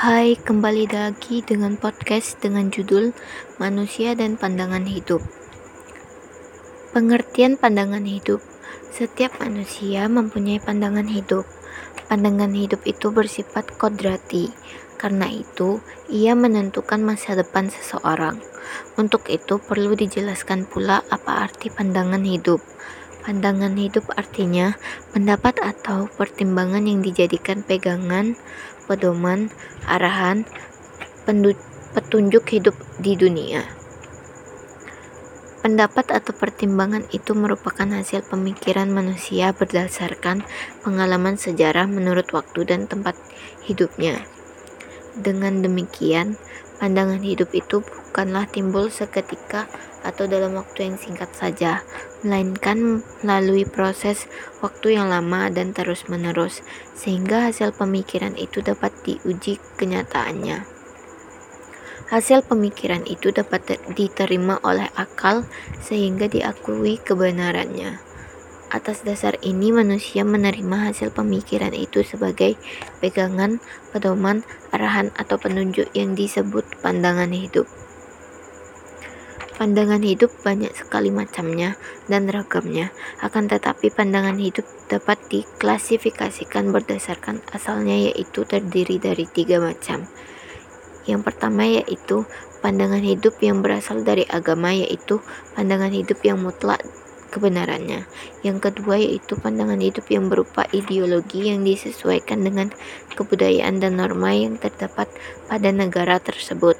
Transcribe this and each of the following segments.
Hai, kembali lagi dengan podcast dengan judul Manusia dan Pandangan Hidup. Pengertian pandangan hidup. Setiap manusia mempunyai pandangan hidup. Pandangan hidup itu bersifat kodrati. Karena itu, ia menentukan masa depan seseorang. Untuk itu perlu dijelaskan pula apa arti pandangan hidup. Pandangan hidup artinya pendapat atau pertimbangan yang dijadikan pegangan pedoman, arahan, petunjuk hidup di dunia. Pendapat atau pertimbangan itu merupakan hasil pemikiran manusia berdasarkan pengalaman sejarah menurut waktu dan tempat hidupnya. Dengan demikian, pandangan hidup itu bukanlah timbul seketika atau dalam waktu yang singkat saja, melainkan melalui proses waktu yang lama dan terus-menerus, sehingga hasil pemikiran itu dapat diuji kenyataannya. Hasil pemikiran itu dapat diterima oleh akal, sehingga diakui kebenarannya. Atas dasar ini, manusia menerima hasil pemikiran itu sebagai pegangan, pedoman, arahan, atau penunjuk yang disebut pandangan hidup. Pandangan hidup banyak sekali macamnya dan ragamnya, akan tetapi pandangan hidup dapat diklasifikasikan berdasarkan asalnya yaitu terdiri dari tiga macam. Yang pertama yaitu pandangan hidup yang berasal dari agama yaitu pandangan hidup yang mutlak kebenarannya. Yang kedua yaitu pandangan hidup yang berupa ideologi yang disesuaikan dengan kebudayaan dan norma yang terdapat pada negara tersebut.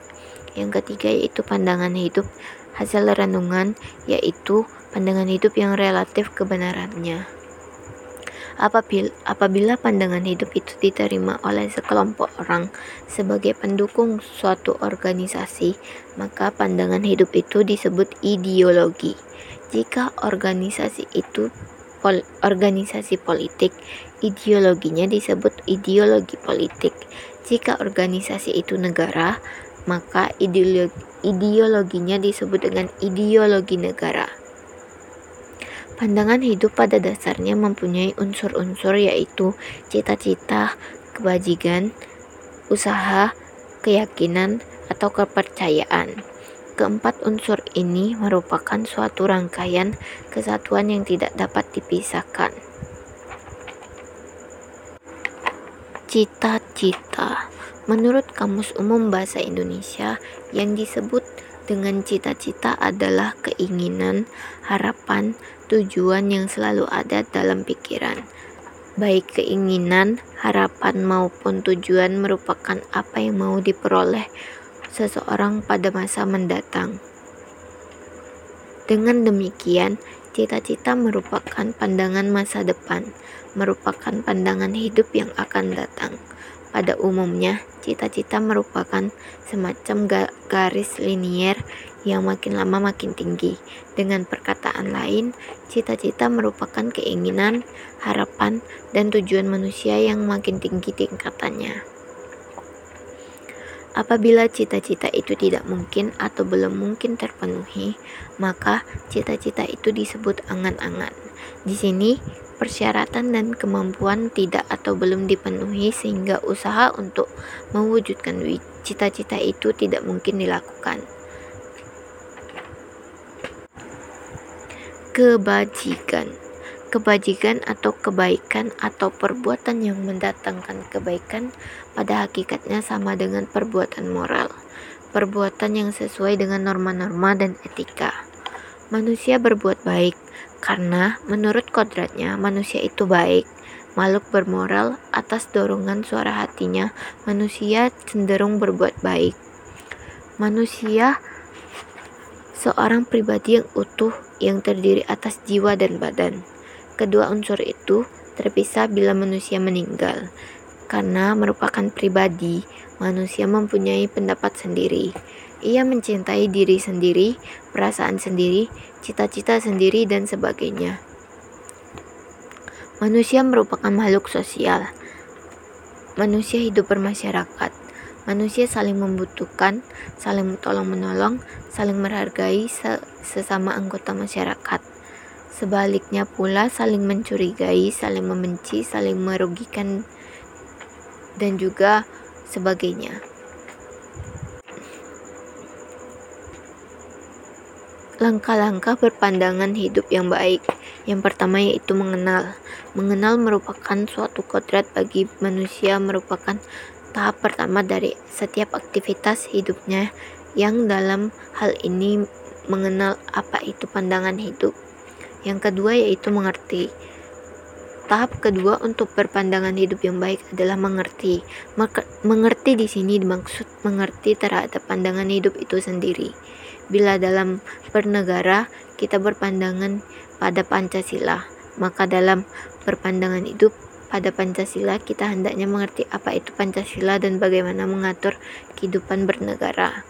Yang ketiga yaitu pandangan hidup hasil renungan, yaitu pandangan hidup yang relatif kebenarannya. Apabila, apabila pandangan hidup itu diterima oleh sekelompok orang sebagai pendukung suatu organisasi, maka pandangan hidup itu disebut ideologi. Jika organisasi itu pol, organisasi politik, ideologinya disebut ideologi politik. Jika organisasi itu negara, maka ideologi, ideologinya disebut dengan ideologi negara. Pandangan hidup pada dasarnya mempunyai unsur-unsur yaitu cita-cita, kebajikan, usaha, keyakinan, atau kepercayaan. Keempat unsur ini merupakan suatu rangkaian kesatuan yang tidak dapat dipisahkan. Cita-cita Menurut Kamus Umum Bahasa Indonesia, yang disebut dengan cita-cita adalah keinginan, harapan, tujuan yang selalu ada dalam pikiran. Baik keinginan, harapan maupun tujuan merupakan apa yang mau diperoleh seseorang pada masa mendatang. Dengan demikian, cita-cita merupakan pandangan masa depan, merupakan pandangan hidup yang akan datang. Pada umumnya, cita-cita merupakan semacam garis linier yang makin lama makin tinggi. Dengan perkataan lain, cita-cita merupakan keinginan, harapan, dan tujuan manusia yang makin tinggi tingkatannya. Apabila cita-cita itu tidak mungkin atau belum mungkin terpenuhi, maka cita-cita itu disebut angan-angan. Di sini, persyaratan dan kemampuan tidak atau belum dipenuhi sehingga usaha untuk mewujudkan cita-cita itu tidak mungkin dilakukan. Kebajikan Kebajikan atau kebaikan atau perbuatan yang mendatangkan kebaikan pada hakikatnya sama dengan perbuatan moral, perbuatan yang sesuai dengan norma-norma dan etika. Manusia berbuat baik karena menurut kodratnya manusia itu baik, makhluk bermoral atas dorongan suara hatinya, manusia cenderung berbuat baik. Manusia seorang pribadi yang utuh yang terdiri atas jiwa dan badan. Kedua unsur itu terpisah bila manusia meninggal. Karena merupakan pribadi, manusia mempunyai pendapat sendiri. Ia mencintai diri sendiri, perasaan sendiri, cita-cita sendiri, dan sebagainya. Manusia merupakan makhluk sosial. Manusia hidup bermasyarakat. Manusia saling membutuhkan, saling tolong-menolong, saling menghargai sesama anggota masyarakat. Sebaliknya pula saling mencurigai, saling membenci, saling merugikan dan juga sebagainya. Langkah-langkah berpandangan hidup yang baik. Yang pertama yaitu mengenal. Mengenal merupakan suatu kodrat bagi manusia merupakan tahap pertama dari setiap aktivitas hidupnya yang dalam hal ini mengenal apa itu pandangan hidup. Yang kedua yaitu mengerti. Tahap kedua untuk berpandangan hidup yang baik adalah mengerti. Mengerti di sini dimaksud mengerti terhadap pandangan hidup itu sendiri. Bila dalam bernegara kita berpandangan pada Pancasila, maka dalam berpandangan hidup pada Pancasila kita hendaknya mengerti apa itu Pancasila dan bagaimana mengatur kehidupan bernegara.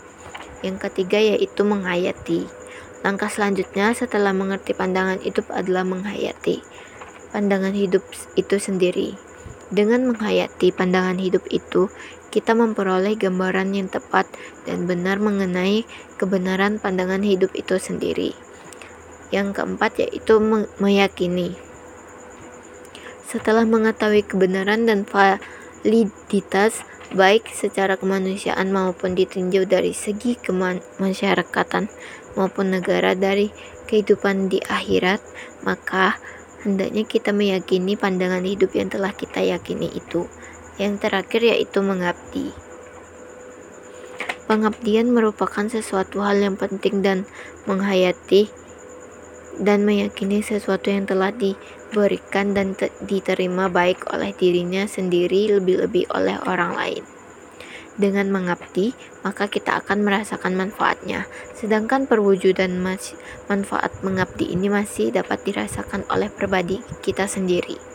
Yang ketiga yaitu menghayati. Langkah selanjutnya setelah mengerti pandangan hidup adalah menghayati pandangan hidup itu sendiri. Dengan menghayati pandangan hidup itu, kita memperoleh gambaran yang tepat dan benar mengenai kebenaran pandangan hidup itu sendiri. Yang keempat yaitu meyakini. Setelah mengetahui kebenaran dan validitas baik secara kemanusiaan maupun ditinjau dari segi kemasyarakatan maupun negara dari kehidupan di akhirat, maka hendaknya kita meyakini pandangan hidup yang telah kita yakini itu. Yang terakhir yaitu mengabdi. Pengabdian merupakan sesuatu hal yang penting dan menghayati dan meyakini sesuatu yang telah diberikan dan diterima baik oleh dirinya sendiri lebih-lebih oleh orang lain. Dengan mengabdi, maka kita akan merasakan manfaatnya. Sedangkan perwujudan manfaat mengabdi ini masih dapat dirasakan oleh pribadi kita sendiri.